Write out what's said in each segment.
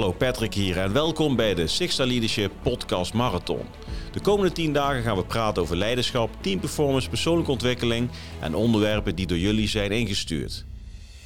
Hallo Patrick hier en welkom bij de Sixta Leadership Podcast Marathon. De komende 10 dagen gaan we praten over leiderschap, teamperformance, persoonlijke ontwikkeling en onderwerpen die door jullie zijn ingestuurd.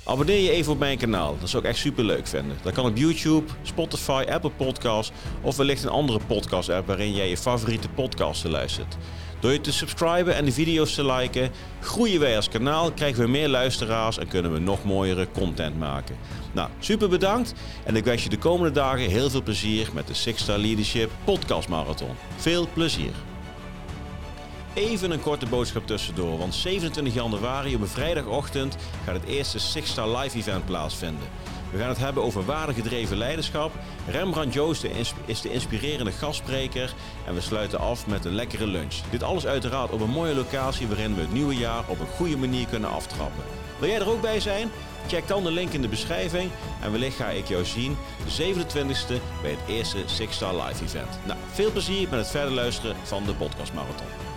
Abonneer je even op mijn kanaal, dat zou ik echt super leuk vinden. Dat kan op YouTube, Spotify, Apple Podcasts of wellicht een andere podcast app waarin jij je favoriete podcasten luistert. Door je te subscriben en de video's te liken, groeien wij als kanaal, krijgen we meer luisteraars en kunnen we nog mooiere content maken. Nou, super bedankt en ik wens je de komende dagen heel veel plezier met de Six Star Leadership Podcast Marathon. Veel plezier! Even een korte boodschap tussendoor, want 27 januari op een vrijdagochtend gaat het eerste Six Star Live Event plaatsvinden. We gaan het hebben over waardegedreven leiderschap. Rembrandt Joost is de inspirerende gastspreker en we sluiten af met een lekkere lunch. Dit alles uiteraard op een mooie locatie waarin we het nieuwe jaar op een goede manier kunnen aftrappen. Wil jij er ook bij zijn? Check dan de link in de beschrijving en wellicht ga ik jou zien de 27e bij het eerste Six Star Live Event. Nou, veel plezier met het verder luisteren van de Podcast Marathon.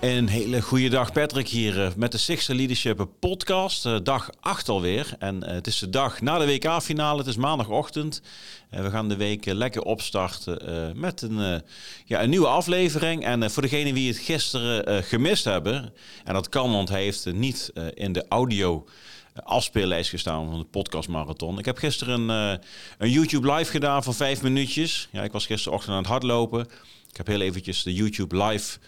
Een hele goede dag Patrick hier eh, met de Sixth Leadership podcast. Eh, dag 8 alweer. En eh, het is de dag na de WK-finale. Het is maandagochtend. We gaan de week lekker opstarten met een, ja, een nieuwe aflevering. En voor degenen die het gisteren gemist hebben... en dat kan, want hij heeft niet in de audio afspeellijst gestaan van de podcast marathon. Ik heb gisteren een, een YouTube live gedaan van vijf minuutjes. Ja, ik was gisterochtend aan het hardlopen... Ik heb heel eventjes de YouTube live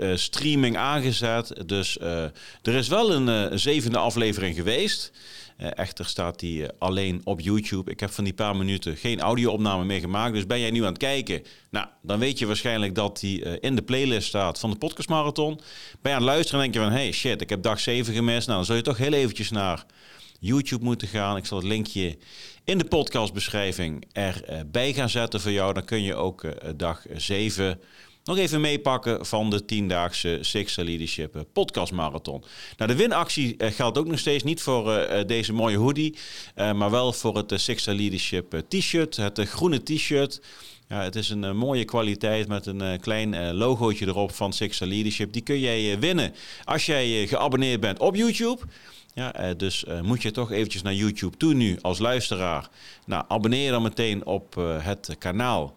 eh, streaming aangezet. Dus uh, er is wel een, uh, zevende aflevering geweest. echter staat die alleen op YouTube. Ik heb van die paar minuten geen audio-opname meer gemaakt. Dus ben jij nu aan het kijken? Nou, dan weet je waarschijnlijk dat die in de playlist staat van de Podcast Marathon. Ben je aan het luisteren en denk je van... hey shit, ik heb dag 7 gemist. Nou, dan zul je toch heel eventjes naar YouTube moeten gaan. Ik zal het linkje in de podcastbeschrijving erbij gaan zetten voor jou. Dan kun je ook eh, dag 7 nog even meepakken van de tiendaagse Six Leadership eh, Podcast Marathon. Nou, de winactie eh, geldt ook nog steeds niet voor deze mooie hoodie, maar wel voor het Six Leadership T-shirt, het groene T-shirt. Ja, het is een mooie kwaliteit met een klein logootje erop van Six Leadership. Die kun jij winnen als jij geabonneerd bent op YouTube. Ja, eh, dus uh, moet je toch eventjes naar YouTube toe nu als luisteraar. Nou, abonneer dan meteen op uh, het kanaal.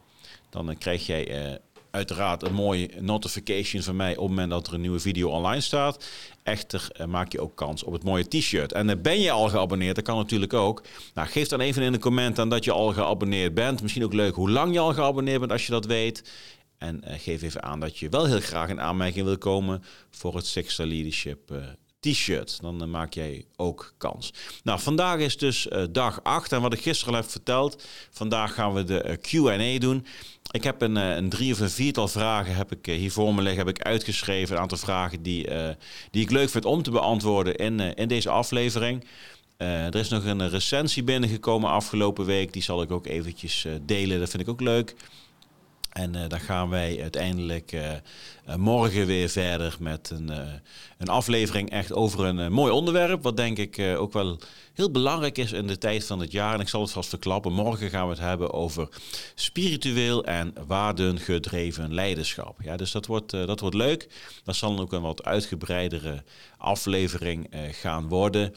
Dan krijg jij uiteraard een mooie notification van mij op het moment dat er een nieuwe video online staat. Echter maak je ook kans op het mooie t-shirt. En ben je al geabonneerd, dat kan natuurlijk ook. Nou, geef dan even in de comment aan dat je al geabonneerd bent. Misschien ook leuk hoe lang je al geabonneerd bent als je dat weet. En geef even aan dat je wel heel graag in aanmerking wil komen voor het Sixta Leadership t-shirt. Dan uh, maak jij ook kans. Nou, vandaag is dus uh, dag 8. En wat ik gisteren al heb verteld, vandaag gaan we de uh, Q&A doen. Ik heb een, een, drie of een viertal vragen heb ik hier voor me liggen, heb ik uitgeschreven. Een aantal vragen die, die ik leuk vind om te beantwoorden in, in deze aflevering. er is nog een recensie binnengekomen afgelopen week. Die zal ik ook eventjes delen. Dat vind ik ook leuk. En uh, dan gaan wij uiteindelijk uh, uh, morgen weer verder met een, een aflevering echt over een mooi onderwerp. Wat denk ik ook wel heel belangrijk is in de tijd van het jaar. En ik zal het vast verklappen. Morgen gaan we het hebben over spiritueel en waardengedreven leiderschap. Ja, dus dat wordt, dat wordt leuk. Dat zal ook een wat uitgebreidere aflevering gaan worden.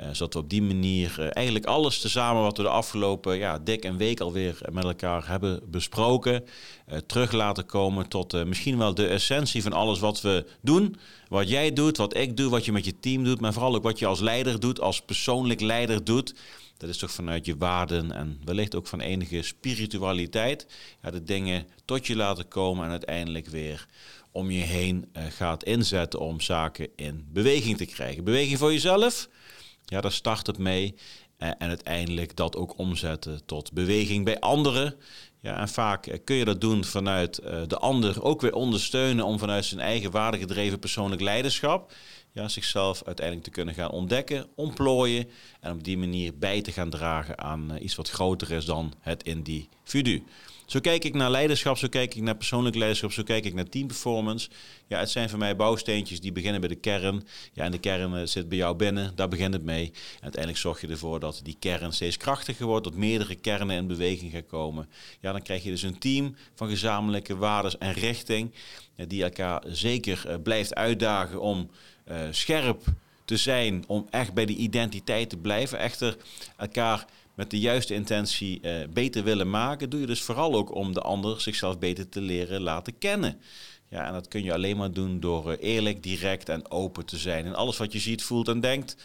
Uh, zodat we op die manier uh, eigenlijk alles tezamen wat we de afgelopen ja, dik een week alweer met elkaar hebben besproken, uh, terug laten komen tot misschien wel de essentie van alles wat we doen. Wat jij doet, wat ik doe, wat je met je team doet, maar vooral ook wat je als leider doet, als persoonlijk leider doet. Dat is toch vanuit je waarden en wellicht ook van enige spiritualiteit. Ja, de dingen tot je laten komen en uiteindelijk weer om je heen gaat inzetten om zaken in beweging te krijgen. Beweging voor jezelf ja, daar start het mee. Eh, en uiteindelijk dat ook omzetten tot beweging bij anderen. Ja, en vaak eh, kun je dat doen vanuit uh, de ander ook weer ondersteunen om vanuit zijn eigen waardegedreven persoonlijk leiderschap ja, zichzelf uiteindelijk te kunnen gaan ontdekken, ontplooien en op die manier bij te gaan dragen aan iets wat groter is dan het individu. Zo kijk ik naar leiderschap, zo kijk ik naar persoonlijk leiderschap, zo kijk ik naar team performance. Ja, het zijn voor mij bouwsteentjes die beginnen bij de kern. Ja, en de kern eh, zit bij jou binnen, daar begint het mee. En uiteindelijk zorg je ervoor dat die kern steeds krachtiger wordt, dat meerdere kernen in beweging gaan komen. Ja, dan krijg je dus een team van gezamenlijke waarden en richting, die elkaar zeker uh, blijft uitdagen om scherp te zijn, om echt bij de identiteit te blijven. Echter, elkaar met de juiste intentie uh, beter willen maken, doe je dus vooral ook om de ander zichzelf beter te leren laten kennen. Ja, en dat kun je alleen maar doen door uh, eerlijk, direct en open te zijn. En alles wat je ziet, voelt en denkt.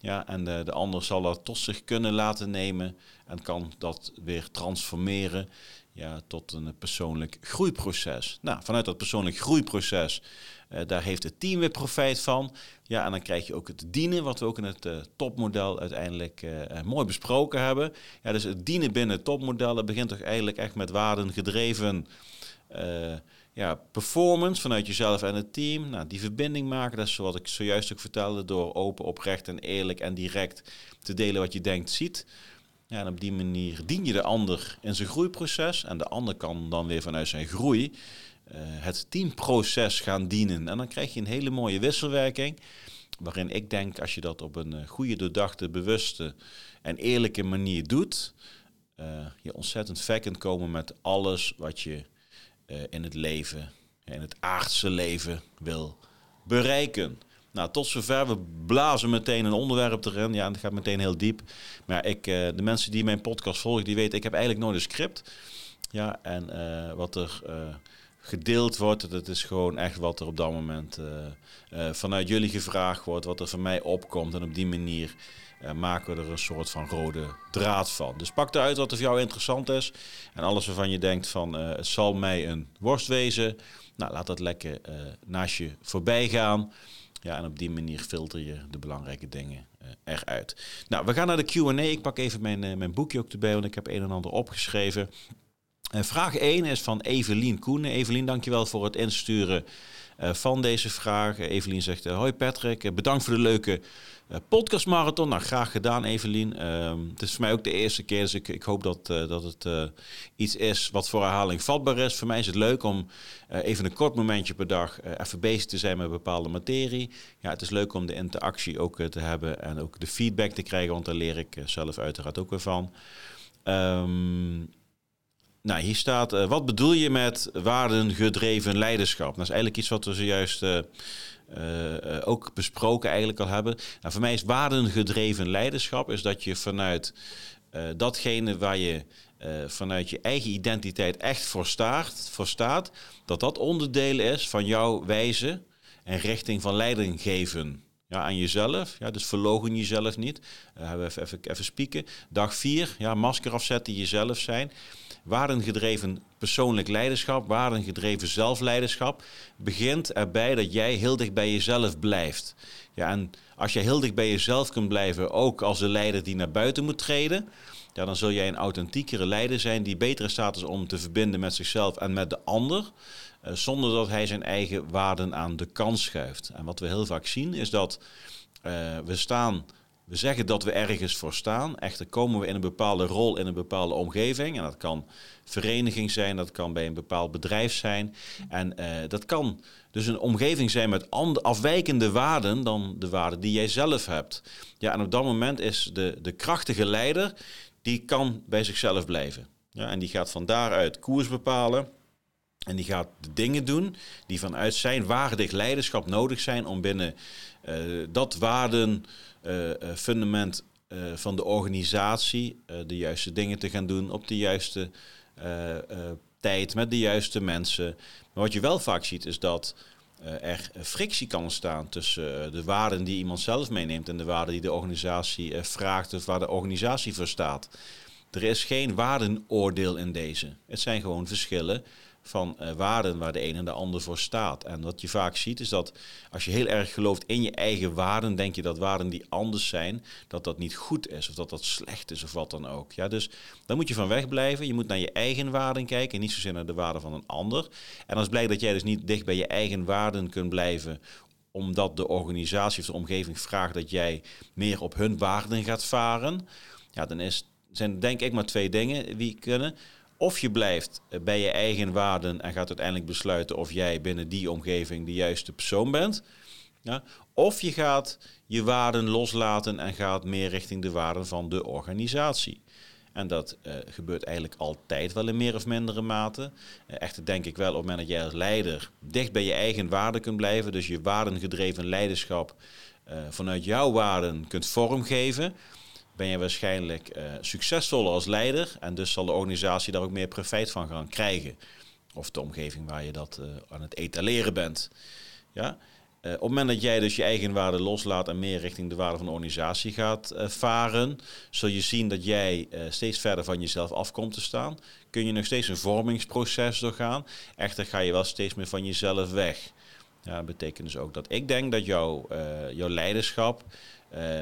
Ja, en de, de ander zal dat tot zich kunnen laten nemen en kan dat weer transformeren ja, tot een persoonlijk groeiproces. Nou, vanuit dat persoonlijk groeiproces, uh, daar heeft het team weer profijt van. Ja, en dan krijg je ook het dienen, wat we ook in het uh, topmodel uiteindelijk uh, mooi besproken hebben. Ja, dus het dienen binnen het topmodel, dat begint toch eigenlijk echt met waarden gedreven ja, performance vanuit jezelf en het team. Nou, die verbinding maken, dat is wat ik zojuist ook vertelde, door open, oprecht en eerlijk en direct te delen wat je denkt, ziet. Ja, en op die manier dien je de ander in zijn groeiproces. En de ander kan dan weer vanuit zijn groei het teamproces gaan dienen. En dan krijg je een hele mooie wisselwerking. Waarin ik denk, als je dat op een eh, goede, doordachte, bewuste en eerlijke manier doet, uh, je ontzettend ver kunt komen met alles wat je in het leven, in het aardse leven wil bereiken. Nou, tot zover. We blazen meteen een onderwerp erin. Ja, het gaat meteen heel diep. Maar ik, de mensen die mijn podcast volgen, die weten, ik heb eigenlijk nooit een script. Ja, en wat er gedeeld wordt, dat is gewoon echt wat er op dat moment vanuit jullie gevraagd wordt, wat er van mij opkomt. En op die manier maken we er een soort van rode draad van. Dus pak eruit wat er voor jou interessant is. En alles waarvan je denkt van, het zal mij een worst wezen. Nou, laat dat lekker naast je voorbij gaan. Ja, en op die manier filter je de belangrijke dingen eruit. Nou, we gaan naar de Q&A. Ik pak even mijn, mijn boekje ook erbij, want ik heb een en ander opgeschreven. Uh, vraag 1 is van Evelien Koenen. Evelien, dankjewel voor het insturen van deze vraag. Evelien zegt, hoi Patrick, bedankt voor de leuke podcastmarathon. Nou, graag gedaan, Evelien. Uh, het is voor mij ook de eerste keer, dus ik, ik hoop dat, dat het iets is wat voor herhaling vatbaar is. Voor mij is het leuk om even een kort momentje per dag even bezig te zijn met bepaalde materie. Ja, het is leuk om de interactie ook te hebben en ook de feedback te krijgen, want daar leer ik zelf uiteraard ook weer van. Um, nou, hier staat, wat bedoel je met waardengedreven leiderschap? Dat is eigenlijk iets wat we zojuist uh, ook besproken eigenlijk al hebben. Nou, voor mij is waardengedreven leiderschap is dat je vanuit datgene waar je vanuit je eigen identiteit echt voor staat, voor staat, dat dat onderdeel is van jouw wijze en richting van leiding geven. Ja, aan jezelf. Ja, dus verlogen jezelf niet. Uh, we even, even, even spieken. Dag vier, ja, masker afzetten, jezelf zijn. Waardengedreven persoonlijk leiderschap, waardengedreven zelfleiderschap, begint erbij dat jij heel dicht bij jezelf blijft. Ja, en als je heel dicht bij jezelf kunt blijven, ook als de leider die naar buiten moet treden, ja, dan zul jij een authentiekere leider zijn die beter in staat is om te verbinden met zichzelf en met de ander, uh, zonder dat hij zijn eigen waarden aan de kant schuift. En wat we heel vaak zien is dat uh, we staan we zeggen dat we ergens voor staan. Echter komen we in een bepaalde rol in een bepaalde omgeving. En dat kan vereniging zijn, dat kan bij een bepaald bedrijf zijn. En uh, dat kan dus een omgeving zijn met afwijkende waarden dan de waarden die jij zelf hebt. Ja, en op dat moment is de, de krachtige leider, die kan bij zichzelf blijven. Ja, en die gaat van daaruit koers bepalen. En die gaat de dingen doen die vanuit zijn waardig leiderschap nodig zijn om binnen dat waarden uh, fundament uh, van de organisatie de juiste dingen te gaan doen op de juiste tijd met de juiste mensen. Maar wat je wel vaak ziet is dat er frictie kan ontstaan tussen de waarden die iemand zelf meeneemt en de waarden die de organisatie vraagt of waar de organisatie voor staat. Er is geen waardenoordeel in deze. Het zijn gewoon verschillen van uh, waarden waar de een en de ander voor staat. En wat je vaak ziet is dat als je heel erg gelooft in je eigen waarden, denk je dat waarden die anders zijn, dat dat niet goed is of dat dat slecht is of wat dan ook. Ja, dus daar moet je van wegblijven. Je moet naar je eigen waarden kijken en niet zozeer naar de waarden van een ander. En als blijkt dat jij dus niet dicht bij je eigen waarden kunt blijven omdat de organisatie of de omgeving vraagt dat jij meer op hun waarden gaat varen, ja, dan is, zijn denk ik maar twee dingen die kunnen Of je blijft bij je eigen waarden en gaat uiteindelijk besluiten of jij binnen die omgeving de juiste persoon bent. Ja? Of je gaat je waarden loslaten en gaat meer richting de waarden van de organisatie. En dat uh, gebeurt eigenlijk altijd wel in meer of mindere mate. Uh, echter denk ik wel op het moment dat jij als leider dicht bij je eigen waarden kunt blijven, dus je waardengedreven leiderschap vanuit jouw waarden kunt vormgeven, ben je waarschijnlijk succesvoller als leider en dus zal de organisatie daar ook meer profijt van gaan krijgen. Of de omgeving waar je dat aan het etaleren bent. Ja? Uh, op het moment dat jij dus je eigen waarde loslaat en meer richting de waarde van de organisatie gaat uh, varen, zul je zien dat jij uh, steeds verder van jezelf af komt te staan. Kun je nog steeds een vormingsproces doorgaan. Echter ga je wel steeds meer van jezelf weg. Ja, betekent dus ook dat ik denk dat jouw, jouw leiderschap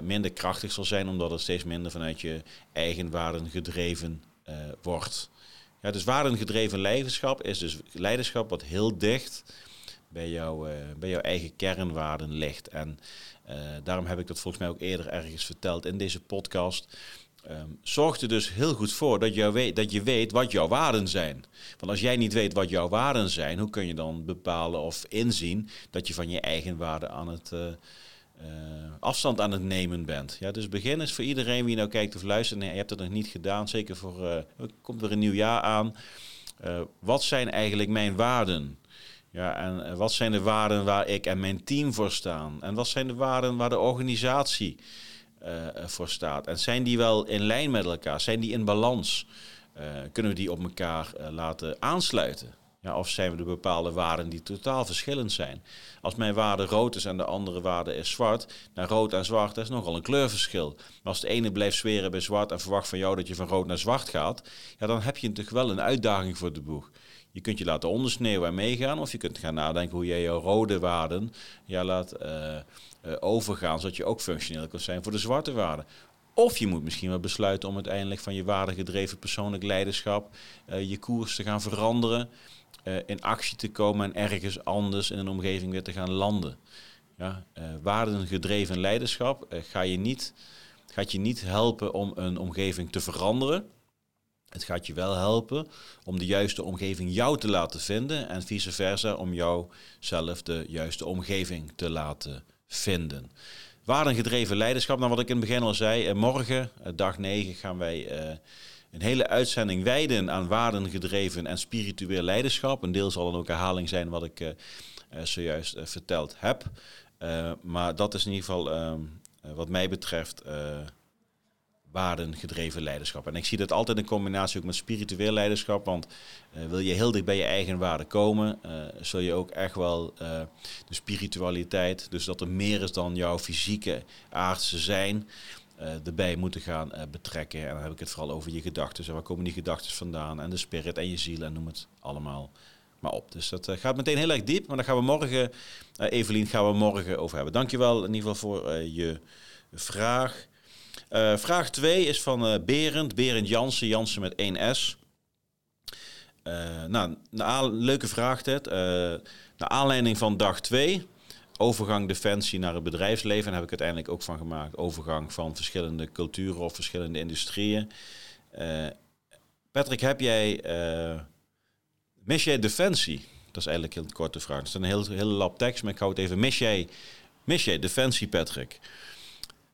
minder krachtig zal zijn, omdat het steeds minder vanuit je eigen waarden gedreven wordt. Ja, dus waardengedreven leiderschap is dus leiderschap wat heel dicht bij, jou, bij jouw eigen kernwaarden ligt. En daarom heb ik dat volgens mij ook eerder ergens verteld in deze podcast. Um, zorg er dus heel goed voor dat, jou weet, dat je weet wat jouw waarden zijn. Want als jij niet weet wat jouw waarden zijn, hoe kun je dan bepalen of inzien dat je van je eigen waarden aan het uh, afstand aan het nemen bent? Ja, dus begin is voor iedereen wie nou kijkt of luistert. Nee, je hebt het nog niet gedaan, zeker voor. er komt er een nieuw jaar aan. wat zijn eigenlijk mijn waarden? Ja, en eh, wat zijn de waarden waar ik en mijn team voor staan? En wat zijn de waarden waar de organisatie uh, voor staat? En zijn die wel in lijn met elkaar? Zijn die in balans? Uh, kunnen we die op elkaar laten aansluiten? Ja, of zijn we de bepaalde waarden die totaal verschillend zijn? Als mijn waarde rood is en de andere waarde is zwart, nou rood en zwart is nogal een kleurverschil. Maar als de ene blijft zweren bij zwart en verwacht van jou dat je van rood naar zwart gaat, ja, dan heb je natuurlijk wel een uitdaging voor de boeg. Je kunt je laten ondersneeuwen en meegaan, of je kunt gaan nadenken hoe jij jouw rode waarden ja, laat uh, uh, overgaan, zodat je ook functioneel kunt zijn voor de zwarte waarden. Of je moet misschien wel besluiten om uiteindelijk van je waardegedreven persoonlijk leiderschap uh, je koers te gaan veranderen, in actie te komen en ergens anders in een omgeving weer te gaan landen. Ja, waardengedreven leiderschap ga je niet, gaat je niet helpen om een omgeving te veranderen. Het gaat je wel helpen om de juiste omgeving jou te laten vinden en vice versa om jou zelf de juiste omgeving te laten vinden. Waardengedreven leiderschap, nou wat ik in het begin al zei, eh, morgen, eh, dag 9, gaan wij eh, een hele uitzending wijden aan waardengedreven en spiritueel leiderschap. Een deel zal dan ook herhaling zijn wat ik zojuist verteld heb. maar dat is in ieder geval ehm, wat mij betreft waardengedreven leiderschap. En ik zie dat altijd in combinatie ook met spiritueel leiderschap. Want wil je heel dicht bij je eigen waarde komen, zul je ook echt wel de spiritualiteit, dus dat er meer is dan jouw fysieke aardse zijn, erbij moeten gaan betrekken. En dan heb ik het vooral over je gedachten. En waar komen die gedachten vandaan? En de spirit en je ziel en noem het allemaal maar op. Dus dat gaat meteen heel erg diep. Maar daar gaan we morgen, Evelien, gaan we morgen over hebben. Dankjewel in ieder geval voor je vraag. Vraag 2 is van Berend, Berend Jansen, Jansen met 1S. Uh, eh, nou, een leuke vraag dit. naar aanleiding van dag 2, overgang defensie naar het bedrijfsleven, en heb ik uiteindelijk ook van gemaakt, overgang van verschillende culturen of verschillende industrieën. Patrick, heb jij, mis jij defensie? Dat is eigenlijk een korte vraag. Het is een heel, hele lap tekst, maar ik hou het even. Mis jij, mis jij defensie, Patrick?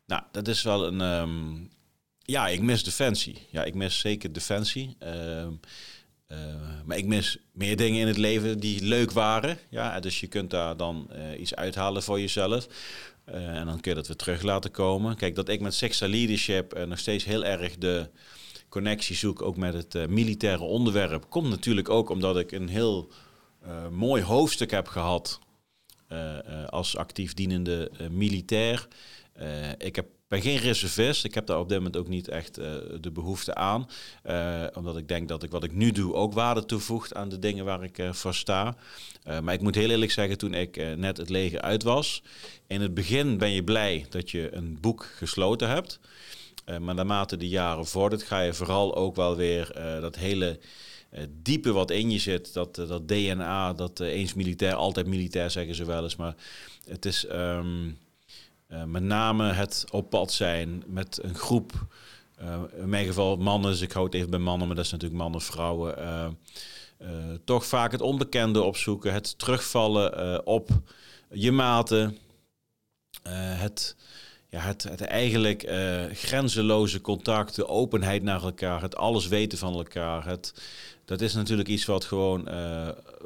Nou, dat is wel een. Um, ja, ik mis defensie. Ja, ik mis zeker defensie. Uh, maar ik mis meer dingen in het leven die leuk waren. Ja, dus je kunt daar dan uh, iets uithalen voor jezelf. Uh, en dan kun je dat weer terug laten komen. Kijk, dat ik met Sexta Leadership nog steeds heel erg de connectie zoek, ook met het militaire onderwerp, komt natuurlijk ook omdat ik een heel mooi hoofdstuk heb gehad als actief dienende militair. Ik heb, ben geen reservist. Ik heb daar op dit moment ook niet echt uh, de behoefte aan. Uh, omdat ik denk dat ik wat ik nu doe ook waarde toevoegt aan de dingen waar ik voor sta. maar ik moet heel eerlijk zeggen, toen ik net het leger uit was. In het begin ben je blij dat je een boek gesloten hebt. maar naarmate de jaren vordert, ga je vooral ook wel weer dat hele diepe wat in je zit. Dat, dat DNA, dat eens militair, altijd militair zeggen ze wel eens. Maar het is... Um, uh, met name het op pad zijn met een groep in mijn geval mannen, dus ik houd even bij mannen, maar dat is natuurlijk mannen, vrouwen. toch vaak het onbekende opzoeken, het terugvallen op je maten, het ja, het, het eigenlijk grenzeloze contact, de openheid naar elkaar, het alles weten van elkaar. Het, dat is natuurlijk iets wat gewoon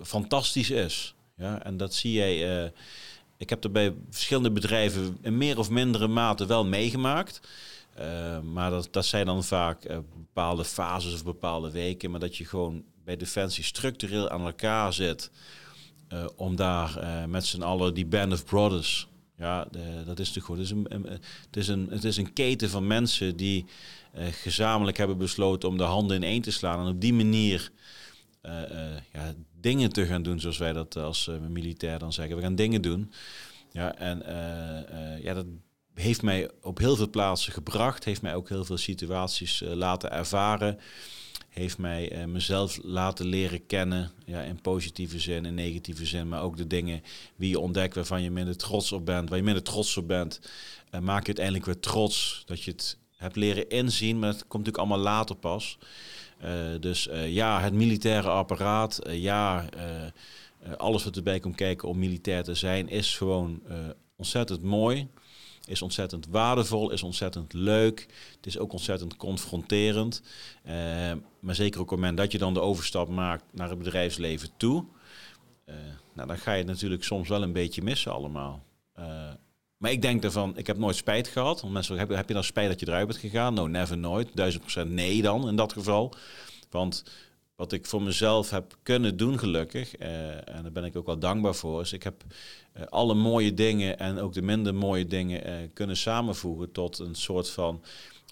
fantastisch is. Ja, en dat zie jij. Ik heb er bij verschillende bedrijven in meer of mindere mate wel meegemaakt. maar dat, dat zijn dan vaak bepaalde fases of bepaalde weken. Maar dat je gewoon bij Defensie structureel aan elkaar zit. om daar met z'n allen die band of brothers ja, de, dat is natuurlijk goed. Het is, een, het, is een, het is een keten van mensen die gezamenlijk hebben besloten om de handen in één te slaan. En op die manier ja, dingen te gaan doen, zoals wij dat als militair dan zeggen. We gaan dingen doen. Ja, en ja, dat heeft mij op heel veel plaatsen gebracht. Heeft mij ook heel veel situaties laten ervaren heeft mij mezelf laten leren kennen. Ja, in positieve zin, in negatieve zin. Maar ook de dingen die je ontdekt waarvan je minder trots op bent. Waar je minder trots op bent. Maak je uiteindelijk weer trots. Dat je het hebt leren inzien. Maar het komt natuurlijk allemaal later pas. Uh, dus ja, het militaire apparaat. ja, alles wat erbij komt kijken om militair te zijn. Is gewoon ontzettend mooi is ontzettend waardevol, is ontzettend leuk. Het is ook ontzettend confronterend. Maar zeker op het moment dat je dan de overstap maakt naar het bedrijfsleven toe, nou, dan ga je het natuurlijk soms wel een beetje missen allemaal. Maar ik denk ervan, ik heb nooit spijt gehad. Want mensen heb, je dan spijt dat je eruit bent gegaan? Nou, never nooit. Duizend procent nee dan in dat geval. Want wat ik voor mezelf heb kunnen doen, gelukkig, uh, en daar ben ik ook wel dankbaar voor, is ik heb uh, alle mooie dingen en ook de minder mooie dingen uh, kunnen samenvoegen tot een soort van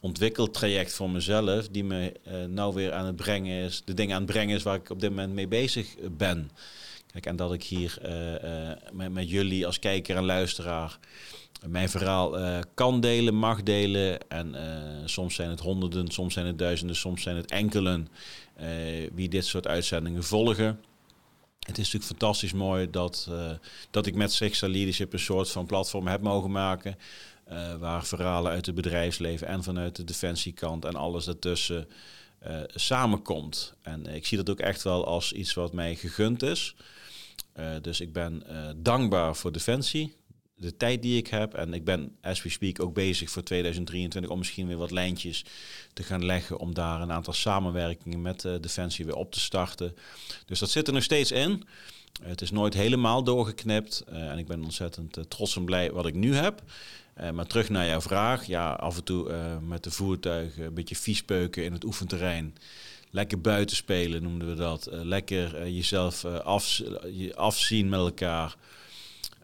ontwikkeltraject voor mezelf, die me nou weer aan het brengen is, de dingen aan het brengen is waar ik op dit moment mee bezig ben. En dat ik hier met, met jullie als kijker en luisteraar mijn verhaal uh, kan delen, mag delen. En soms zijn het honderden, soms zijn het duizenden, soms zijn het enkelen uh, wie dit soort uitzendingen volgen. Het is natuurlijk fantastisch mooi dat, dat ik met Sexta Leadership een soort van platform heb mogen maken. waar verhalen uit het bedrijfsleven en vanuit de defensiekant en alles ertussen samenkomt. En ik zie dat ook echt wel als iets wat mij gegund is. Dus ik ben dankbaar voor Defensie de tijd die ik heb. En ik ben, as we speak, ook bezig voor 2023 om misschien weer wat lijntjes te gaan leggen. Om daar een aantal samenwerkingen met uh, Defensie weer op te starten. Dus dat zit er nog steeds in. Het is nooit helemaal doorgeknipt. En ik ben ontzettend trots en blij wat ik nu heb. maar terug naar jouw vraag. Ja, af en toe met de voertuigen een beetje viespeuken in het oefenterrein. Lekker buiten spelen noemden we dat. lekker jezelf af, afzien met elkaar.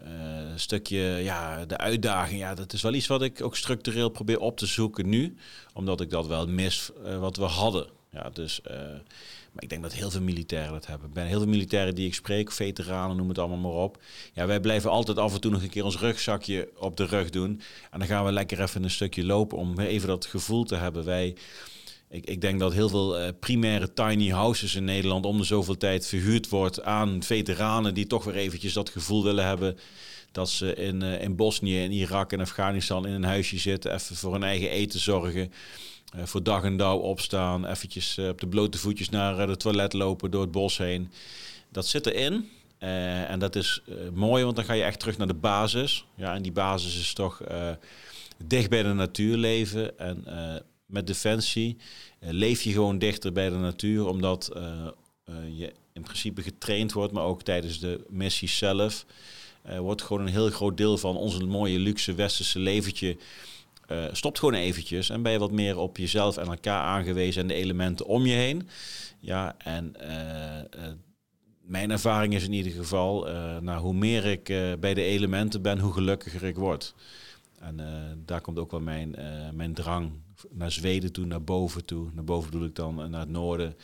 Een stukje, ja, de uitdaging, ja, dat is wel iets wat ik ook structureel probeer op te zoeken nu. Omdat ik dat wel mis wat we hadden. Ja, dus, maar ik denk dat heel veel militairen dat hebben. Ben heel veel militairen die ik spreek, veteranen, noem het allemaal maar op. Ja, wij blijven altijd af en toe nog een keer ons rugzakje op de rug doen. En dan gaan we lekker even een stukje lopen om even dat gevoel te hebben. Wij ik, ik denk dat heel veel uh, primaire tiny houses in Nederland om de zoveel tijd verhuurd wordt aan veteranen die toch weer eventjes dat gevoel willen hebben dat ze in, uh, in Bosnië, in Irak en Afghanistan in een huisje zitten, even voor hun eigen eten zorgen. Uh, voor dag en dauw opstaan, eventjes op de blote voetjes naar het toilet lopen door het bos heen. Dat zit erin. en dat is mooi, want dan ga je echt terug naar de basis. Ja, en die basis is toch dicht bij de natuur leven. En met Defensie uh, leef je gewoon dichter bij de natuur, omdat uh, uh, je in principe getraind wordt, maar ook tijdens de missie zelf. wordt gewoon een heel groot deel van onze mooie luxe westerse leventje. stopt gewoon eventjes en ben je wat meer op jezelf en elkaar aangewezen en de elementen om je heen. Ja, en mijn ervaring is in ieder geval, nou, hoe meer ik bij de elementen ben, hoe gelukkiger ik word. En daar komt ook wel mijn, mijn drang naar Zweden toe, naar boven toe. Naar boven bedoel ik dan naar het noorden.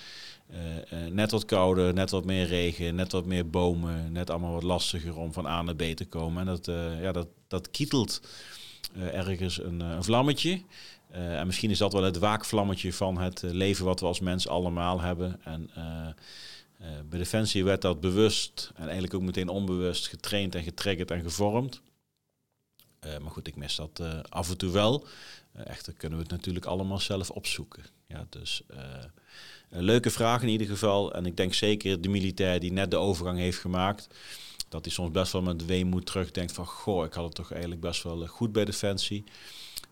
Uh, uh, net wat kouder, net wat meer regen, net wat meer bomen. Net allemaal wat lastiger om van A naar B te komen. En dat, ja, dat, dat kietelt ergens een, een vlammetje. en misschien is dat wel het waakvlammetje van het leven wat we als mens allemaal hebben. En bij Defensie werd dat bewust en eigenlijk ook meteen onbewust getraind en getriggerd en gevormd. maar goed, ik mis dat af en toe wel. Echter kunnen we het natuurlijk allemaal zelf opzoeken. Ja, dus een leuke vraag in ieder geval. En ik denk zeker de militair die net de overgang heeft gemaakt, dat hij soms best wel met weemoed terugdenkt van, goh, ik had het toch eigenlijk best wel goed bij Defensie.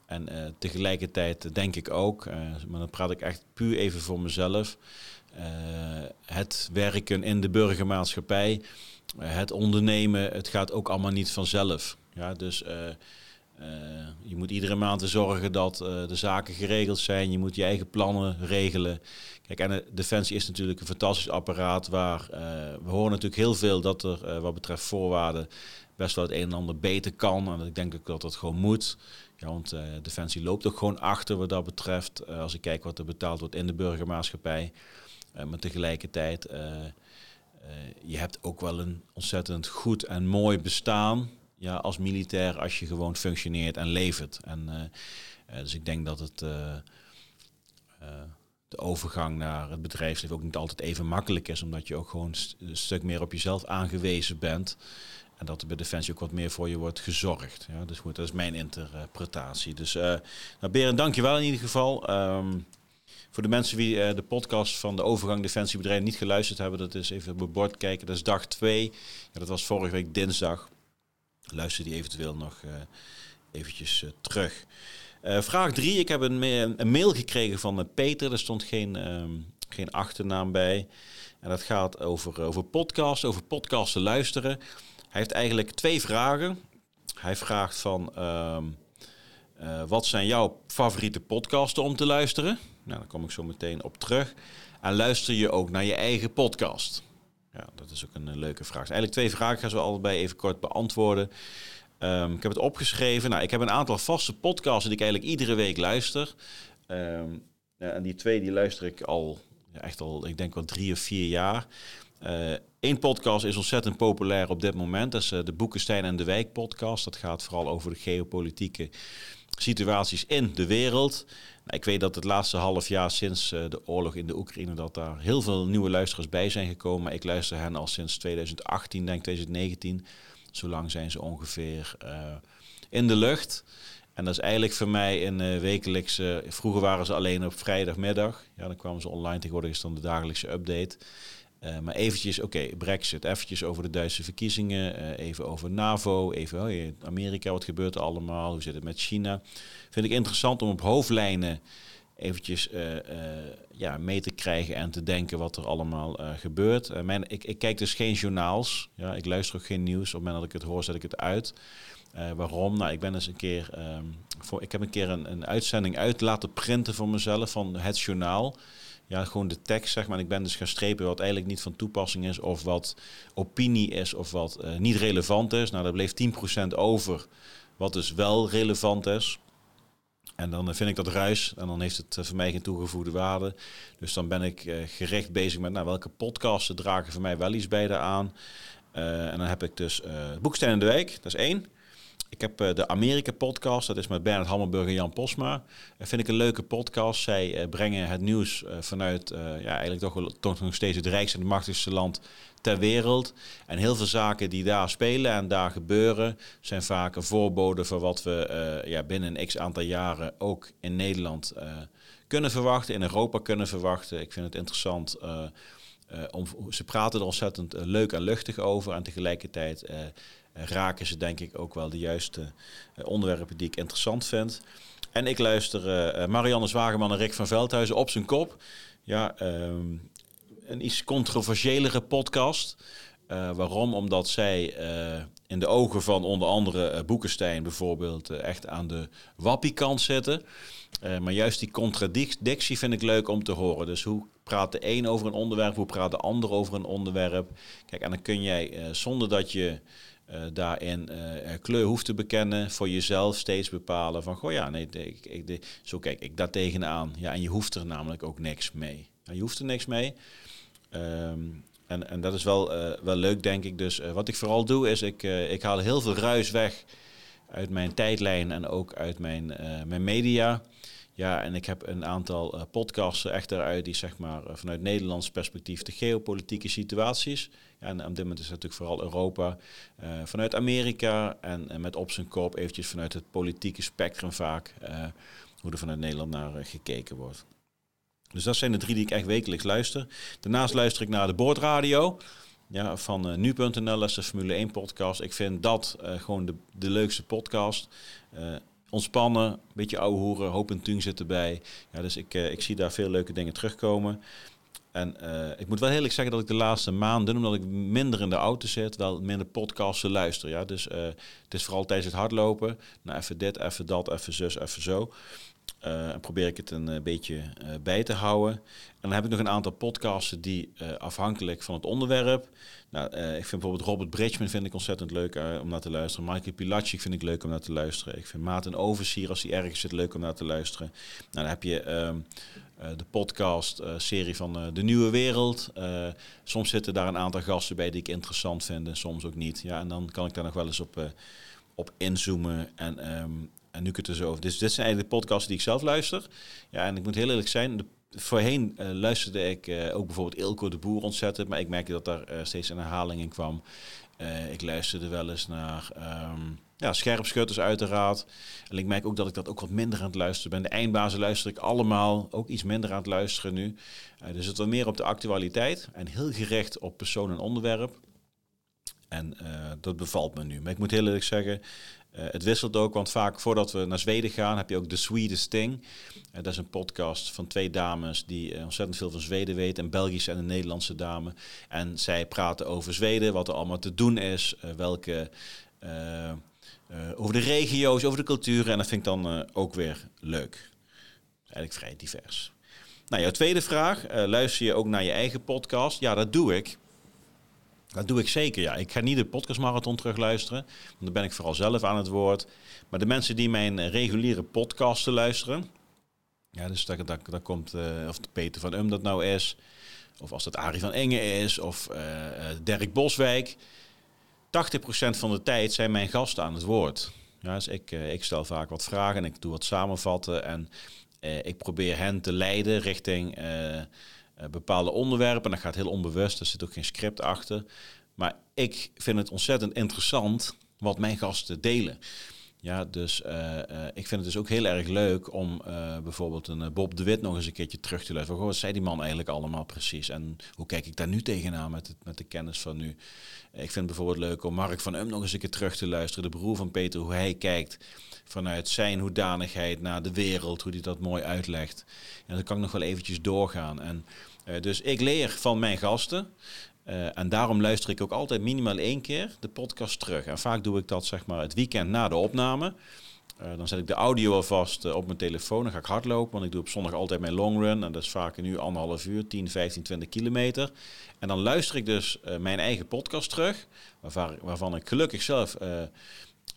En tegelijkertijd denk ik ook, maar dan praat ik echt puur even voor mezelf, het werken in de burgermaatschappij, het ondernemen, het gaat ook allemaal niet vanzelf. Ja, dus je moet iedere maand zorgen dat de zaken geregeld zijn, je moet je eigen plannen regelen. Kijk, en Defensie is natuurlijk een fantastisch apparaat waar we horen natuurlijk heel veel dat er wat betreft voorwaarden best wel het een en ander beter kan. En ik denk ook dat dat gewoon moet. Ja, want Defensie loopt ook gewoon achter wat dat betreft. Als ik kijk wat er betaald wordt in de burgermaatschappij. Maar tegelijkertijd, je hebt ook wel een ontzettend goed en mooi bestaan. Ja, als militair, als je gewoon functioneert en levert. En, dus ik denk dat het de overgang naar het bedrijfsleven ook niet altijd even makkelijk is. Omdat je ook gewoon een stuk meer op jezelf aangewezen bent. En dat er bij Defensie ook wat meer voor je wordt gezorgd. Ja, dus goed, dat is mijn interpretatie. Dus uh, nou Berend, dankjewel in ieder geval. Um, voor de mensen die de podcast van de overgang Defensiebedrijven niet geluisterd hebben, dat is even op het bord kijken. Dat is dag 2. Ja, dat was vorige week dinsdag. Luister die eventueel nog uh, eventjes terug. vraag 3. Ik heb een, een, mail gekregen van Peter. Er stond geen, um, geen achternaam bij. En dat gaat over, over podcast, over podcasten luisteren. Hij heeft eigenlijk twee vragen. Hij vraagt van, uh, wat zijn jouw favoriete podcasten om te luisteren? Nou, daar kom ik zo meteen op terug. En luister je ook naar je eigen podcast? Ja, dat is ook een, een leuke vraag. Eigenlijk twee vragen gaan we allebei even kort beantwoorden. Um, ik heb het opgeschreven. Nou, ik heb een aantal vaste podcasts die ik eigenlijk iedere week luister. Ja, en die twee die luister ik al, echt al, ik denk wel drie of vier jaar. Eén eh, podcast is ontzettend populair op dit moment. Dat is uh, de Boekenstein en de Wijk podcast. Dat gaat vooral over de geopolitieke situaties in de wereld. Ik weet dat het laatste half jaar sinds uh, de oorlog in de Oekraïne... dat daar heel veel nieuwe luisteraars bij zijn gekomen. Ik luister hen al sinds 2018, denk 2019. Zolang zijn ze ongeveer in de lucht. En dat is eigenlijk voor mij een uh, wekelijkse... Vroeger waren ze alleen op vrijdagmiddag. Ja, dan kwamen ze online. Tegenwoordig is dan de dagelijkse update... Uh, maar eventjes, oké, Brexit, eventjes over de Duitse verkiezingen, uh, even over NAVO, even oh, Amerika, wat gebeurt er allemaal, hoe zit het met China. Vind ik interessant om op hoofdlijnen eventjes uh, ja, mee te krijgen en te denken wat er allemaal gebeurt. mijn, ik, ik, kijk dus geen journaals, ja, ik luister ook geen nieuws. Op het moment dat ik het hoor, zet ik het uit. waarom? Nou, ik ben eens een keer, um, voor, ik heb een keer een, een uitzending uit laten printen voor mezelf van het journaal ja, gewoon de tekst, zeg maar. ik ben dus gaan strepen wat eigenlijk niet van toepassing is, of wat opinie is, of wat uh, niet relevant is. Nou, daar bleef 10% over, wat dus wel relevant is. En dan vind ik dat ruis en dan heeft het uh, voor mij geen toegevoegde waarde. Dus dan ben ik uh, gericht bezig met nou, welke podcasten dragen voor mij wel iets bij aan. en dan heb ik dus Boekstein in de Week, dat is één. Ik heb uh, de Amerika-podcast, dat is met Bernard Hammelburg en Jan Posma. Dat vind ik een leuke podcast. Zij uh, brengen het nieuws uh, vanuit ja, eigenlijk toch, nog steeds het rijkste en machtigste land ter wereld. En heel veel zaken die daar spelen en daar gebeuren, zijn vaak een voorbode van wat we ja, binnen een x aantal jaren ook in Nederland kunnen verwachten, in Europa kunnen verwachten. Ik vind het interessant. om, ze praten er ontzettend leuk en luchtig over en tegelijkertijd raken ze denk ik ook wel de juiste eh, onderwerpen die ik interessant vind. En ik luister uh, Marianne Zwageman en Rick van Veldhuizen op zijn kop. Ja, um, een iets controversiëlere podcast. Waarom? Omdat zij in de ogen van onder andere Boekenstein bijvoorbeeld echt aan de wappiekant zitten. maar juist die contradictie vind ik leuk om te horen. Dus hoe praat de een over een onderwerp, hoe praat de ander over een onderwerp? Kijk, en dan kun jij zonder dat je uh, daarin uh, kleur hoeft te bekennen, voor jezelf steeds bepalen van, goh ja, nee, ik, ik, zo kijk ik daar tegenaan. Ja, en je hoeft er namelijk ook niks mee. Ja, je hoeft er niks mee. Um, en, en dat is wel, uh, wel leuk, denk ik. Dus wat ik vooral doe, is ik, ik haal heel veel ruis weg uit mijn tijdlijn en ook uit mijn, mijn media. Ja, en ik heb een aantal uh, podcasts echt eruit die zeg maar vanuit Nederlands perspectief de geopolitieke situaties. Ja, en op dit moment is het natuurlijk vooral Europa. vanuit Amerika en, en, met op zijn kop eventjes vanuit het politieke spectrum vaak. hoe er vanuit Nederland naar gekeken wordt. Dus dat zijn de drie die ik echt wekelijks luister. Daarnaast luister ik naar de boordradio. Ja, van uh, nu.nl, is de Formule 1 podcast. Ik vind dat gewoon de, de leukste podcast. Uh, ontspannen, een beetje ouwe hoeren, hoop en tuin zit erbij. Ja, dus ik, ik zie daar veel leuke dingen terugkomen. En ik moet wel eerlijk zeggen dat ik de laatste maanden, omdat ik minder in de auto zit, wel minder podcasten luister. Ja? Dus het is vooral tijdens het hardlopen. Nou, even dit, even dat, even zus, even zo. Uh, en probeer ik het een uh, beetje uh, bij te houden. En dan heb ik nog een aantal podcasten die afhankelijk van het onderwerp. Nou, ik vind bijvoorbeeld Robert Bridgman vind ik ontzettend leuk om naar te luisteren. Michael Pilacic vind ik leuk om naar te luisteren. Ik vind Maarten Oversier, als hij ergens zit, leuk om naar te luisteren. Nou, dan heb je ehm, de podcast-serie van De Nieuwe Wereld. soms zitten daar een aantal gasten bij die ik interessant vind en soms ook niet. Ja, en dan kan ik daar nog wel eens op, op inzoomen en... Um, en nu ik het er over. Dus dit zijn eigenlijk de podcasts die ik zelf luister. Ja, en ik moet heel eerlijk zijn. Voorheen uh, luisterde ik uh, ook bijvoorbeeld Ilko de Boer ontzettend. Maar ik merkte dat daar uh, steeds een herhaling in kwam. ik luisterde wel eens naar um, ja, scherpschutters uiteraard. En ik merk ook dat ik dat ook wat minder aan het luisteren ben. De eindbazen luister ik allemaal ook iets minder aan het luisteren nu. dus het wat meer op de actualiteit. En heel gericht op persoon en onderwerp. En dat bevalt me nu. Maar ik moet heel eerlijk zeggen, uh, het wisselt ook, want vaak voordat we naar Zweden gaan, heb je ook The Swedish Thing. Uh, dat is een podcast van twee dames die ontzettend veel van Zweden weten, een Belgische en een Nederlandse dame. En zij praten over Zweden, wat er allemaal te doen is, welke, over de regio's, over de culturen. En dat vind ik dan ook weer leuk. Eigenlijk vrij divers. Nou, jouw tweede vraag, luister je ook naar je eigen podcast? Ja, dat doe ik. Dat doe ik zeker, ja. Ik ga niet de podcastmarathon terugluisteren, want dan ben ik vooral zelf aan het woord. Maar de mensen die mijn reguliere podcasten luisteren, ja, dus dat, komt, uh, of Peter van Um dat nou is, of als dat Arie van Engen is, of uh, Dirk Boswijk. 80% van de tijd zijn mijn gasten aan het woord. Ja, dus ik, ik stel vaak wat vragen en ik doe wat samenvatten en ik probeer hen te leiden richting bepaalde onderwerpen. En dat gaat heel onbewust, er zit ook geen script achter. Maar ik vind het ontzettend interessant wat mijn gasten delen. Ja, dus uh, uh, ik vind het dus ook heel erg leuk om bijvoorbeeld een Bob de Wit nog eens een keertje terug te luisteren. Wat zei die man eigenlijk allemaal precies? En hoe kijk ik daar nu tegenaan met, met de kennis van nu? Ik vind het bijvoorbeeld leuk om Mark van Um nog eens een keer terug te luisteren. De broer van Peter, hoe hij kijkt vanuit zijn hoedanigheid naar de wereld, hoe hij dat mooi uitlegt. En dan kan ik nog wel eventjes doorgaan. En, uh, dus ik leer van mijn gasten. Uh, en daarom luister ik ook altijd minimaal één keer de podcast terug. En vaak doe ik dat zeg maar het weekend na de opname. Uh, dan zet ik de audio alvast op mijn telefoon. Dan ga ik hardlopen, want ik doe op zondag altijd mijn long run. En dat is vaak nu anderhalf uur, 10, 15, 20 kilometer. En dan luister ik dus mijn eigen podcast terug. Waarvan, waarvan ik gelukkig zelf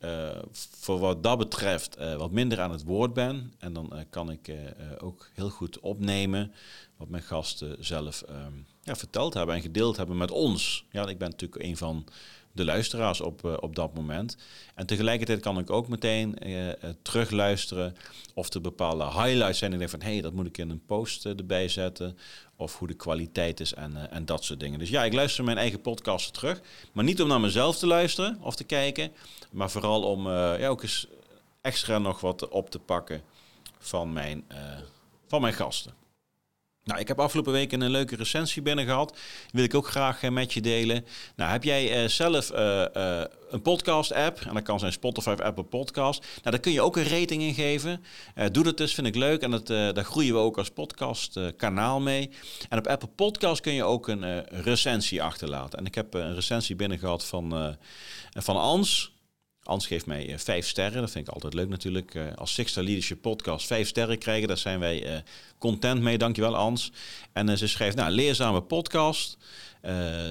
uh, voor wat dat betreft uh, wat minder aan het woord ben. En dan uh, kan ik ook heel goed opnemen wat mijn gasten zelf um, ja, verteld hebben en gedeeld hebben met ons. Ja, ik ben natuurlijk een van de luisteraars op, op dat moment. En tegelijkertijd kan ik ook meteen terugluisteren of er bepaalde highlights zijn. Ik denk van, hé, hey, dat moet ik in een post erbij zetten of hoe de kwaliteit is en, uh, en dat soort dingen. Dus ja, ik luister mijn eigen podcasten terug. Maar niet om naar mezelf te luisteren of te kijken, maar vooral om uh, ja, ook eens extra nog wat op te pakken van mijn, uh, van mijn gasten. Nou, ik heb afgelopen week een leuke recensie binnen gehad. Die wil ik ook graag uh, met je delen. Nou, heb jij uh, zelf uh, een podcast-app? En dat kan zijn Spotify of Apple Podcast. Nou, daar kun je ook een rating in geven. doe dat dus, vind ik leuk. En dat, daar groeien we ook als podcast-kanaal mee. En op Apple Podcast kun je ook een recensie achterlaten. En ik heb een recensie binnen gehad van, van Ans. Ans geeft mij uh, vijf sterren. Dat vind ik altijd leuk natuurlijk. Uh, als Sixter Leadership Podcast vijf sterren krijgen, daar zijn wij uh, content mee. Dankjewel Ans. En ze schrijft, nou, leerzame podcast.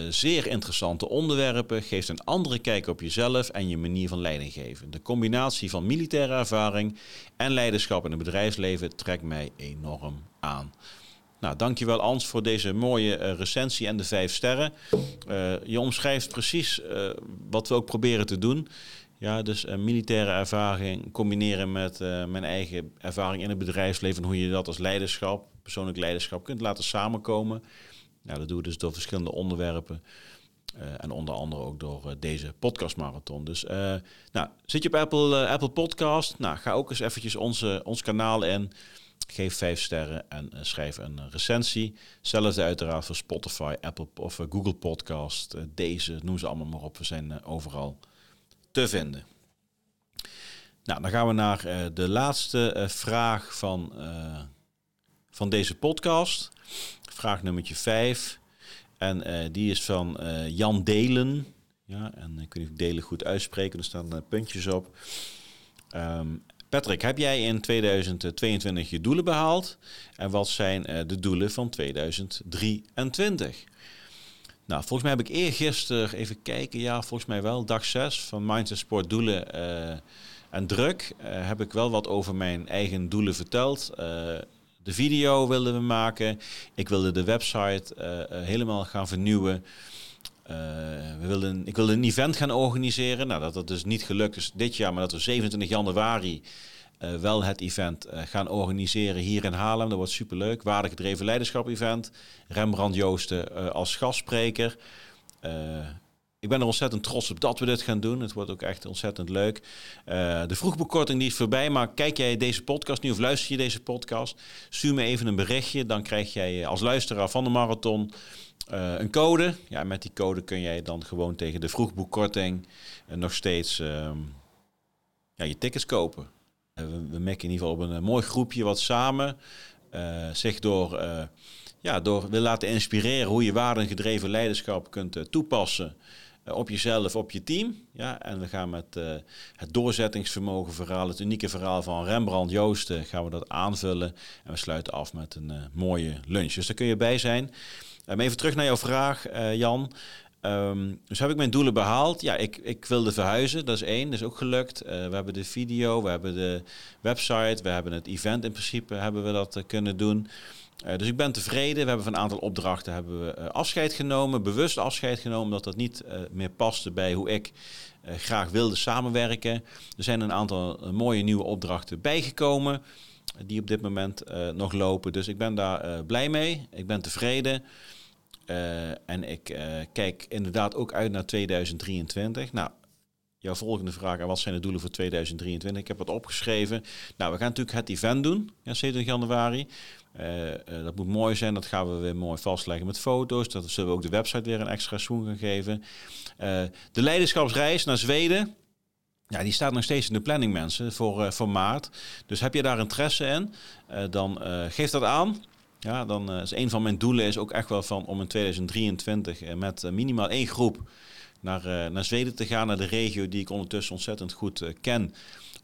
zeer interessante onderwerpen. Geeft een andere kijk op jezelf en je manier van leiding geven. De combinatie van militaire ervaring en leiderschap in het bedrijfsleven trekt mij enorm aan. Nou, dankjewel Ans voor deze mooie recensie en de vijf sterren. Je omschrijft precies wat we ook proberen te doen Ja, dus een militaire ervaring combineren met mijn eigen ervaring in het bedrijfsleven. Hoe je dat als leiderschap, persoonlijk leiderschap, kunt laten samenkomen. Nou, dat doen we dus door verschillende onderwerpen. en onder andere ook door deze podcastmarathon. Dus nou, zit je op Apple, Apple Podcast? Nou, ga ook eens eventjes onze, ons kanaal in. Geef vijf sterren en schrijf een recensie. Hetzelfde uiteraard voor Spotify, Apple of Google Podcast. Deze, noem ze allemaal maar op. We zijn overal te vinden. Nou, dan gaan we naar de laatste vraag van, van deze podcast. Vraag nummertje 5. En die is van Jan Delen. Ja, en ik weet niet Delen goed uitspreken. Er staan puntjes op. Um, Patrick, heb jij in 2022 je doelen behaald? En wat zijn de doelen van 2023? Nou, volgens mij heb ik eergisteren even kijken. Ja, volgens mij wel. Dag 6 van Mindset Sport Doelen uh, en Druk. Uh, heb ik wel wat over mijn eigen doelen verteld. de video wilden we maken. Ik wilde de website helemaal gaan vernieuwen. we wilden, ik wilde een event gaan organiseren. Nou, dat dat dus niet gelukt is dit jaar, maar dat we 27 januari uh, wel het event uh, gaan organiseren hier in Haarlem. Dat wordt superleuk. Waardegedreven leiderschap event. Rembrandt Joosten uh, als gastspreker. ik ben er ontzettend trots op dat we dit gaan doen. Het wordt ook echt ontzettend leuk. de vroegbekorting die is voorbij, maar kijk jij deze podcast nu of luister je deze podcast? Stuur me even een berichtje. Dan krijg jij als luisteraar van de marathon een code. Ja, met die code kun jij dan gewoon tegen de vroegboekkorting nog steeds ehm, je tickets kopen. Eh, we, we merken in ieder geval op een, eh, mooi groepje wat samen eh, zich door, ja, door wil laten inspireren hoe je waardengedreven leiderschap kunt toepassen op jezelf, op je team. Ja, en we gaan met het doorzettingsvermogen verhaal, het unieke verhaal van Rembrandt Joosten, gaan we dat aanvullen. En we sluiten af met een mooie lunch. Dus daar kun je bij zijn. Even terug naar jouw vraag, Jan. Um, dus heb ik mijn doelen behaald. Ja, ik, ik wilde verhuizen, dat is één, dat is ook gelukt. Uh, we hebben de video, we hebben de website, we hebben het event in principe, hebben we dat uh, kunnen doen. Uh, dus ik ben tevreden. We hebben van een aantal opdrachten hebben we, afscheid genomen, bewust afscheid genomen, omdat dat niet meer paste bij hoe ik graag wilde samenwerken. Er zijn een aantal mooie nieuwe opdrachten bijgekomen, die op dit moment nog lopen. Dus ik ben daar blij mee, ik ben tevreden. Uh, en ik uh, kijk inderdaad ook uit naar 2023. Nou, jouw volgende vraag, wat zijn de doelen voor 2023? Ik heb wat opgeschreven. Nou, we gaan natuurlijk het event doen, ja, 27 januari. Uh, dat moet mooi zijn, dat gaan we weer mooi vastleggen met foto's. Dat zullen we ook de website weer een extra swoon gaan geven. de leiderschapsreis naar Zweden. Ja, die staat nog steeds in de planning, mensen, voor, voor maart. Dus heb je daar interesse in, dan geef dat aan. Ja, dan uh, is een van mijn doelen is ook echt wel van om in 2023 uh, met uh, minimaal één groep naar, naar Zweden te gaan, naar de regio die ik ondertussen ontzettend goed ken.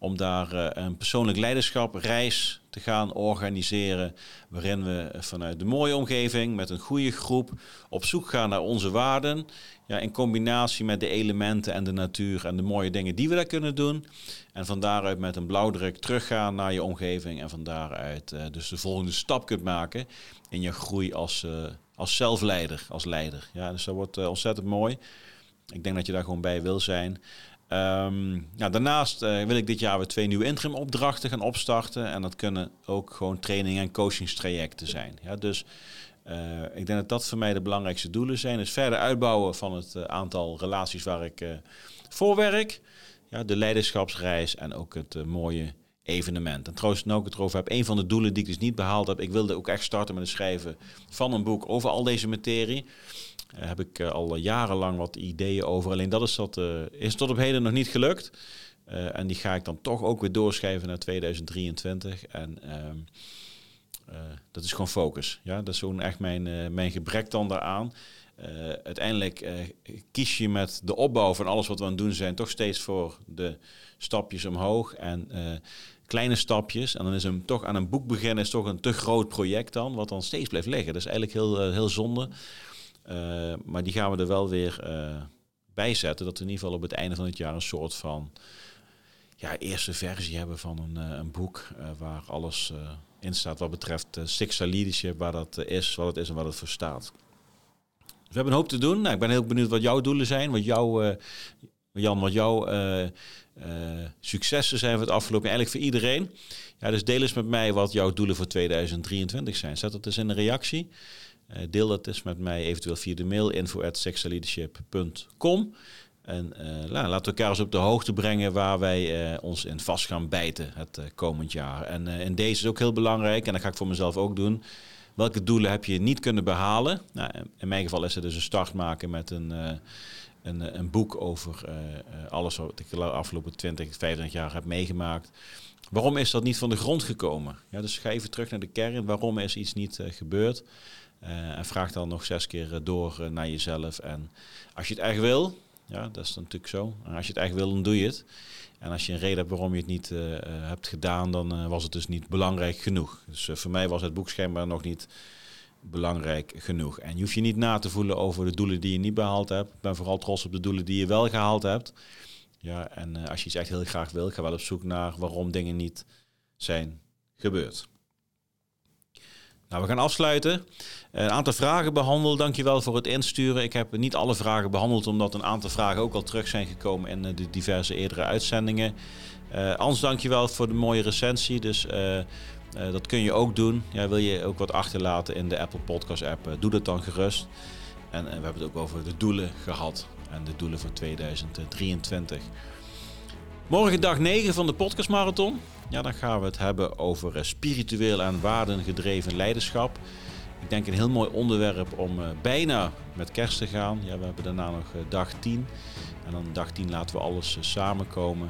Om daar een persoonlijk leiderschap reis te gaan organiseren. Waarin we vanuit de mooie omgeving met een goede groep op zoek gaan naar onze waarden. Ja, in combinatie met de elementen en de natuur en de mooie dingen die we daar kunnen doen. En van daaruit met een blauwdruk teruggaan naar je omgeving. En van daaruit uh, dus de volgende stap kunt maken in je groei als, als zelfleider, als leider. Ja, dus dat wordt ontzettend mooi. Ik denk dat je daar gewoon bij wil zijn. Ja, daarnaast wil ik dit jaar weer twee nieuwe interim opdrachten gaan opstarten. En dat kunnen ook gewoon training- en coachingstrajecten zijn. Ja, dus ik denk dat dat voor mij de belangrijkste doelen zijn. Dus verder uitbouwen van het aantal relaties waar ik voor werk ja, de leiderschapsreis en ook het mooie evenement. En trouwens, nou het erover heb, een van de doelen die ik dus niet behaald heb, ik wilde ook echt starten met het schrijven van een boek over al deze materie. Uh, heb ik uh, al jarenlang wat ideeën over. Alleen dat is, dat, is tot op heden nog niet gelukt. en die ga ik dan toch ook weer doorschrijven naar 2023. En ehm, dat is gewoon focus. Ja? Dat is zo'n echt mijn, mijn gebrek dan daaraan. Uiteindelijk kies je met de opbouw van alles wat we aan het doen zijn, toch steeds voor de stapjes omhoog en kleine stapjes. En dan is hem toch aan een boek beginnen is toch een te groot project dan, wat dan steeds blijft liggen. Dat is eigenlijk heel, heel zonde. Maar die gaan we er wel weer bij zetten, dat we in ieder geval op het einde van het jaar een soort van ja, eerste versie hebben van een, een boek waar alles in staat wat betreft Six Leadership, waar dat is, wat het is en wat het voor staat. We hebben een hoop te doen. Nou, ik ben heel benieuwd wat jouw doelen zijn. Wat jouw, uh, Jan, wat jouw uh, successen zijn voor het afgelopen eigenlijk voor iedereen. Ja, dus deel eens met mij wat jouw doelen voor 2023 zijn. Zet dat eens in een reactie. Deel dat eens met mij eventueel via de mail info@sexaleadership.com. En uh, laten we elkaar eens op de hoogte brengen waar wij uh, ons in vast gaan bijten het komend jaar. En in deze is ook heel belangrijk, en dat ga ik voor mezelf ook doen. Welke doelen heb je niet kunnen behalen? Nou, in mijn geval is het dus een start maken met een, een, een, boek over alles wat ik de afgelopen 20, 25 jaar heb meegemaakt. Waarom is dat niet van de grond gekomen? Ja, dus ga even terug naar de kern. Waarom is iets niet gebeurd? En vraag dan nog zes keer door naar jezelf. En als je het echt wil, ja, dat is natuurlijk zo. En als je het eigenlijk wil, dan doe je het. En als je een reden hebt waarom je het niet hebt gedaan, dan was het dus niet belangrijk genoeg. Dus voor mij was het boek schijnbaar nog niet belangrijk genoeg. En je hoeft je niet na te voelen over de doelen die je niet behaald hebt. Ik ben vooral trots op de doelen die je wel gehaald hebt. Ja, en als je iets echt heel graag wil, ga wel op zoek naar waarom dingen niet zijn gebeurd. Nou, we gaan afsluiten. Een aantal vragen behandeld. Dankjewel voor het insturen. Ik heb niet alle vragen behandeld, omdat een aantal vragen ook al terug zijn gekomen in eh, de diverse eerdere uitzendingen. Uh, Ans, dankjewel voor de mooie recensie. Dus uh, dat kun je ook doen. Ja, wil je ook wat achterlaten in de Apple Podcast app, doe dat dan gerust. En we hebben het ook over de doelen gehad. En de doelen voor 2023. Morgen dag 9 van de Podcast Marathon. Ja, dan gaan we het hebben over spiritueel en waardengedreven leiderschap. Ik denk een heel mooi onderwerp om uh, bijna met kerst te gaan. Ja, we hebben daarna nog uh, dag 10. En dan dag 10 laten we alles samenkomen.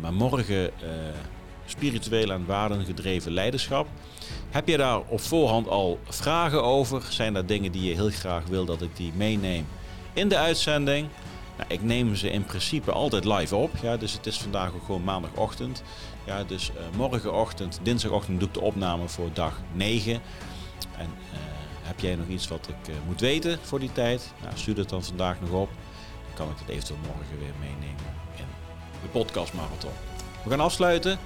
maar morgen spiritueel en waardengedreven leiderschap. Heb je daar op voorhand al vragen over? Zijn er dingen die je heel graag wil dat ik die meeneem in de uitzending? Nou, ik neem ze in principe altijd live op. Ja, dus het is vandaag ook gewoon maandagochtend. Ja, dus morgenochtend, dinsdagochtend doe ik de opname voor dag 9. En uh, heb jij nog iets wat ik uh, moet weten voor die tijd? Nou, stuur het dan vandaag nog op. Dan kan ik het eventueel morgen weer meenemen in de podcast marathon. We gaan afsluiten.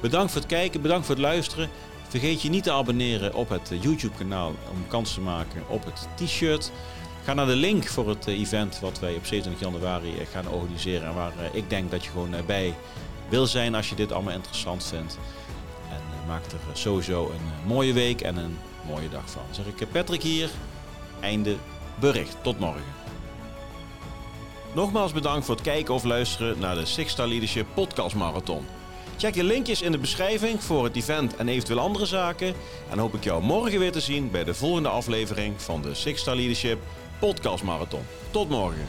Bedankt voor het kijken, bedankt voor het luisteren. Vergeet je niet te abonneren op het YouTube kanaal om kans te maken op het t-shirt. Ga naar de link voor het event wat wij op 27 januari gaan organiseren. En waar ik denk dat je gewoon bij wil zijn als je dit allemaal interessant vindt. En maak er sowieso een mooie week en een mooie dag van. Zeg ik Patrick hier. Einde bericht. Tot morgen. Nogmaals bedankt voor het kijken of luisteren naar de Six Star Leadership Podcast Marathon. Check je linkjes in de beschrijving voor het event en eventueel andere zaken. En hoop ik jou morgen weer te zien bij de volgende aflevering van de Six Star Leadership podcastmarathon. Tot morgen.